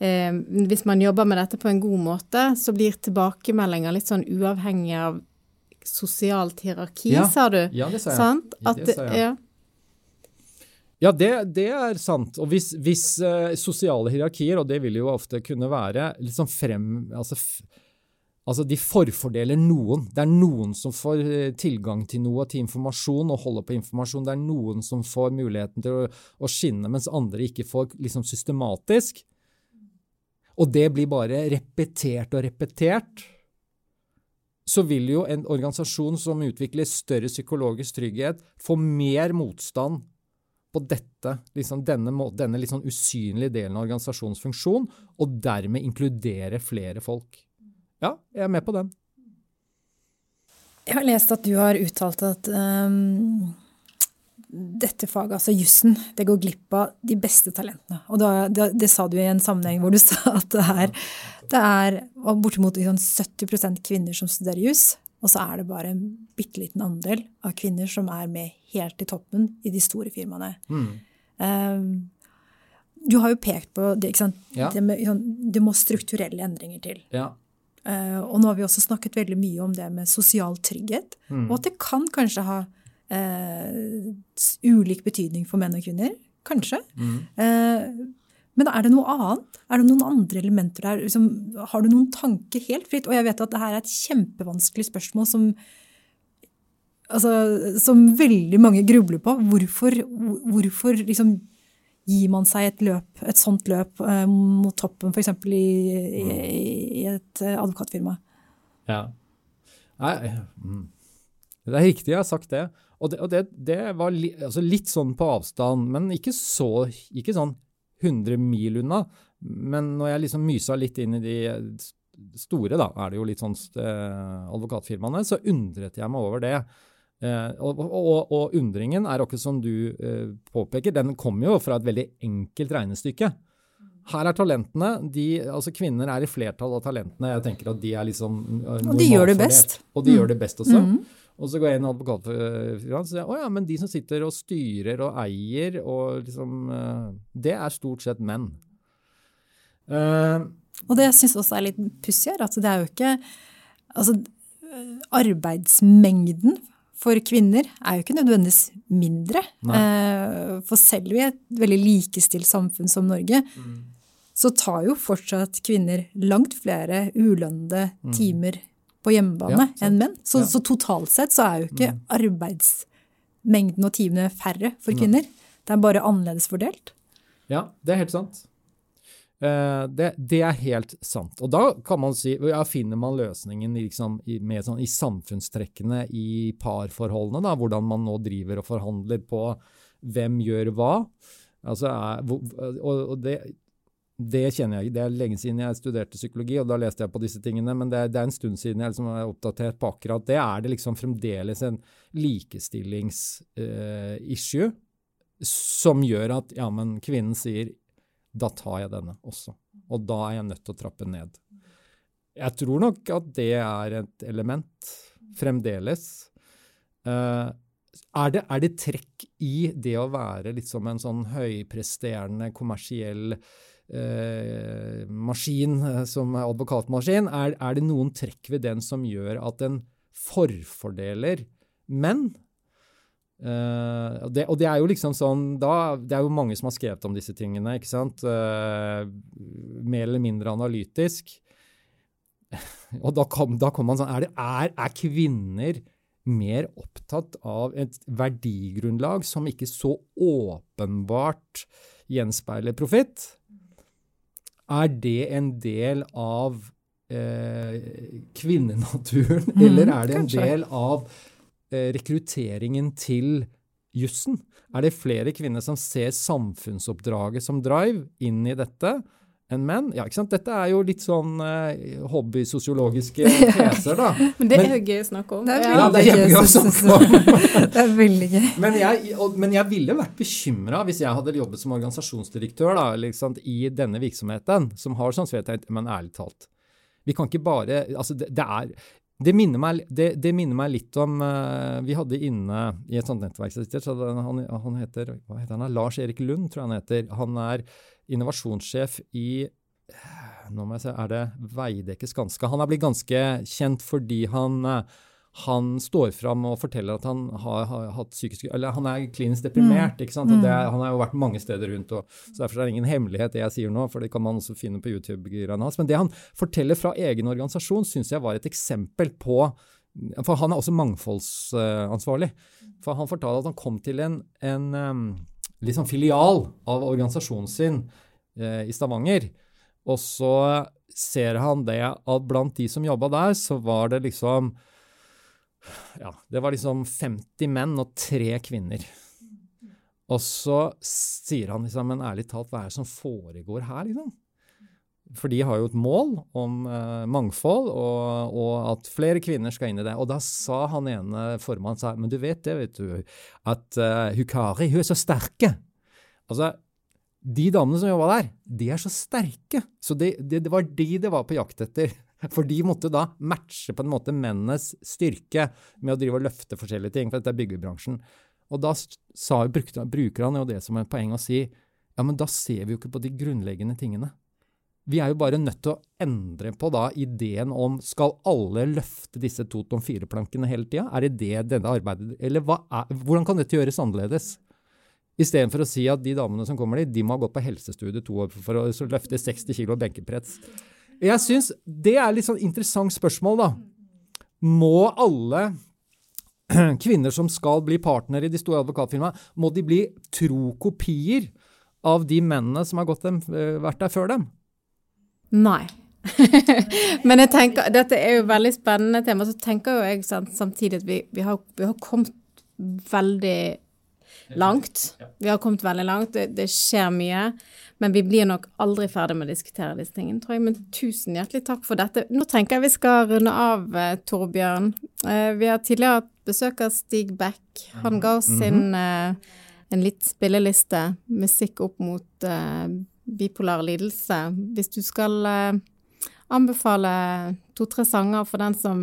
eh, hvis man jobber med dette på en god måte, så blir tilbakemeldinger litt sånn uavhengig av sosialt hierarki, ja. sa du. Ja, det sa jeg. Sant? At, det sa jeg. Ja. Ja, det, det, er sant. Og hvis, hvis uh, sosiale hierarkier, og det vil jo ofte kunne være, liksom frem altså Altså, de forfordeler noen. Det er noen som får eh, tilgang til noe, til informasjon, og holder på informasjon. Det er noen som får muligheten til å, å skinne, mens andre ikke får liksom systematisk. Og det blir bare repetert og repetert. så vil jo en organisasjon som utvikler større psykologisk trygghet, få mer motstand på dette, liksom denne, denne sånn usynlige delen av organisasjonens funksjon, og dermed inkludere flere folk. Ja, jeg er med på den. Jeg har lest at du har uttalt at um, dette faget, altså jussen, det går glipp av de beste talentene. Og da, det, det, sa du i en sammenheng hvor du sa at det er, det er bortimot liksom 70% kvinner som studerer juss. Og så er det bare en bitte liten andel av kvinner som er med helt i toppen i de store firmaene. Mm. Um, du har jo pekt på det, ikke sant? Ja. Det, med, det må strukturelle endringer til. Ja. Uh, og nå har vi også snakket veldig mye om det med sosial trygghet. Mm. Og at det kan kanskje ha uh, ulik betydning for menn og kvinner. Kanskje. Mm. Uh, men er det noe annet? Er det noen andre elementer der? Liksom, har du noen tanker helt fritt? Og jeg vet at det her er et kjempevanskelig spørsmål som, altså, som veldig mange grubler på. Hvorfor, hvorfor liksom, gir man seg et løp, et sånt løp eh, mot toppen, f.eks. I, i, i et eh, advokatfirma? Ja. Nei, mm. det er riktig, jeg har sagt det. Og det, og det, det var li, altså litt sånn på avstand, men ikke, så, ikke sånn 100 mil unna. Men når jeg liksom mysa litt inn i de store, da, er det jo litt sånn eh, advokatfirmaene, så undret jeg meg over det. Eh, og, og, og, undringen er akkurat som du eh, påpeker, den kommer jo fra et veldig enkelt regnestykke. Her er talentene. De, altså Kvinner er i flertall av talentene. Jeg tenker at de er liksom Og de gjør det best. Og de mm. gjør det best også. Mm. Og så går jeg inn i advokatfirmaet og sier å ja, men de som sitter og styrer og eier og liksom eh, Det er stort sett menn. Uh, og det jeg syns også er litt pussig her, at det er jo ikke Altså arbeidsmengden for kvinner er jo ikke nødvendigvis mindre. Nei. for selv i et veldig likestilt samfunn som Norge, mm. så tar jo fortsatt kvinner langt flere ulønnede mm. timer på hjemmebane ja, enn menn. Så, ja. så, totalt sett så er jo ikke mm. arbeidsmengden og timene færre for kvinner. Det er bare annerledes fordelt. Ja, det er helt sant. Uh, det, det, er helt sant. Og da kan man si, ja, finner man løsningen liksom, i, sånn, i samfunnstrekkene i parforholdene, da, hvordan man nå driver og forhandler på hvem gjør hva. Altså, er, og, det, det kjenner jeg ikke. Det er lenge siden jeg studerte psykologi, og da leste jeg på disse tingene, men det det er en stund siden jeg liksom er oppdatert på akkurat det. Er det liksom fremdeles en likestillingsissue uh, som gjør at ja, men kvinnen sier da tar jeg denne også, og da er jeg nødt til å trappe ned. Jeg tror nok at det er et element fremdeles. Uh, er det, er det, trekk i det å være liksom en sånn høypresterende kommersiell uh, maskin eh, som advokatmaskin, er, er, det noen trekk ved den som gjør at den forfordeler menn? Eh, det, og, det, er jo liksom sånn da, Det er jo mange som har skrevet om disse tingene, ikke sant? Uh, mer eller mindre analytisk. Og da kom, da kom man sånn er, det, er, er kvinner mer opptatt av et verdigrunnlag som ikke så åpenbart gjenspeiler profitt? Er det en del av eh, kvinnenaturen, mm, eller er det en kanskje. del av rekrutteringen til jussen? Er det flere kvinner som ser samfunnsoppdraget som drive inn i dette? enn menn. Ja, ikke sant? Dette er jo litt sånn eh, hobbysosiologiske teser, da. men det er jo gøy å snakke om. Det er ja, det er gøy å snakke om. det er veldig gøy. Men jeg, og, men jeg ville vært bekymra hvis jeg hadde jobbet som organisasjonsdirektør da, liksom, i denne virksomheten, som har sånn svetet, men ærlig talt. Vi kan ikke bare Altså, det, det er det minner, meg, det, det minner, meg, litt om uh, Vi hadde inne i et sånt nettverk så han, han, heter, hva heter han, Lars Erik Lund, tror jeg han heter. Han er innovasjonssjef i nå må jeg se, er det Veidekke Skanska. Han er blitt ganske kjent fordi han, han står fram og forteller at han har, har psykisk Eller han er klinisk deprimert. Mm. Det, mm. han har jo vært mange steder rundt. Og, så Derfor er det ingen hemmelighet det jeg sier nå, for det kan man også finne på YouTube-greiene hans. Men det han forteller fra egen organisasjon, syns jeg var et eksempel på For han er også mangfoldsansvarlig. For han fortalte at han kom til en, en liksom filial av organisasjonen sin eh, i Stavanger. Og så ser han det at blant de som jobba der, så var det liksom Ja, det var liksom 50 menn og tre kvinner. Og så sier han liksom, men ærlig talt, hva er det som foregår her, liksom? For de har jo et mål om uh, mangfold, og, og, at flere kvinner skal inn i det. Og da sa han ene formannen sa, men du vet det, vet du, at uh, Hukari hun er så sterke. Altså, de damene som jobba der, de er så sterke. Så det, det, det, var de det var på jakt etter. For de måtte da matche på en måte mennenes styrke med å drive og løfte forskjellige ting, for dette er byggebransjen. Og da sa, brukte, bruker han jo det som et poeng å si ja, men da ser vi jo ikke på de grunnleggende tingene. Vi er jo bare nødt til å endre på da ideen om skal alle løfte disse Totom 4-plankene hele tida? Er det det denne arbeidet Eller er, hvordan kan dette gjøres annerledes? Istedenfor å si at de damene som kommer dit, de må ha gått på helsestudie to år for å løfte 60 kg benkepress. Jeg syns det er litt sånn interessant spørsmål, da. Må alle kvinner som skal bli partnere i de store advokatfirmaene, må de bli tro kopier av de mennene som har dem, eh, vært der før dem? Nei. Men jeg tenker, dette er jo veldig spennende tema. Så tenker jo jeg samtidig at vi, vi, har, vi har, kommet veldig langt. Vi har kommet veldig langt. Det, det, skjer mye. Men vi blir nok aldri ferdig med å diskutere disse tingene, tror jeg. Men tusen hjertelig takk for dette. Nå tenker jeg vi skal runde av, eh, Torbjørn. Eh, vi har tidligere hatt besøk av Stig Beck. Han ga oss sin mhm. eh, en litt spilleliste, musikk opp mot bipolar lidelse. Hvis du skal anbefale to-tre sanger for den som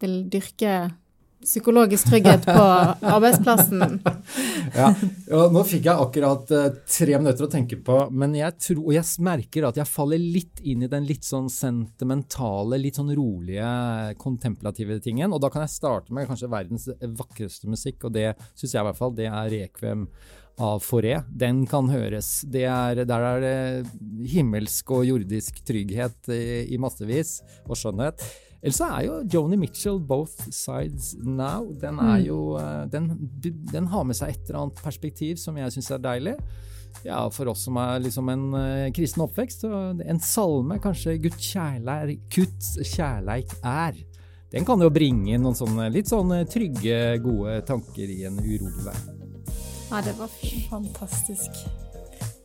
vil dyrke psykologisk trygghet på arbeidsplassen. ja, og nå fikk jeg akkurat uh, tre minutter å tenke på, men jeg tror, og jeg merker at jeg faller litt inn i den litt sånn sentimentale, litt sånn rolige, kontemplative tingen. Og da kan jeg starte med kanskje verdens vakreste musikk, og det syns jeg i hvert fall, det er Rekvem av Foré. Den kan høres. Er, der er det himmelsk og jordisk trygghet i, i massevis, og skjønnhet. Ellers så er jo Joni Mitchell 'Both Sides Now'. Den, er mm. jo, eh, den, den har med seg et eller annet perspektiv som jeg syns er deilig. Ja, For oss som er liksom en uh, kristen oppvekst, så en salme, kanskje 'Guds kjærleik, Guds kjærleik er'. Den kan jo bringe inn noen sånne litt sånne trygge, gode tanker i en urolig verden. Ja, det var fantastisk.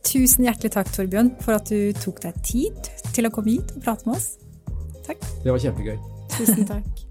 Tusen hjertelig takk, Torbjørn, for at du tok deg tid til å komme hit og prate med oss. Takk. Det var kjempegøy. Tusen takk.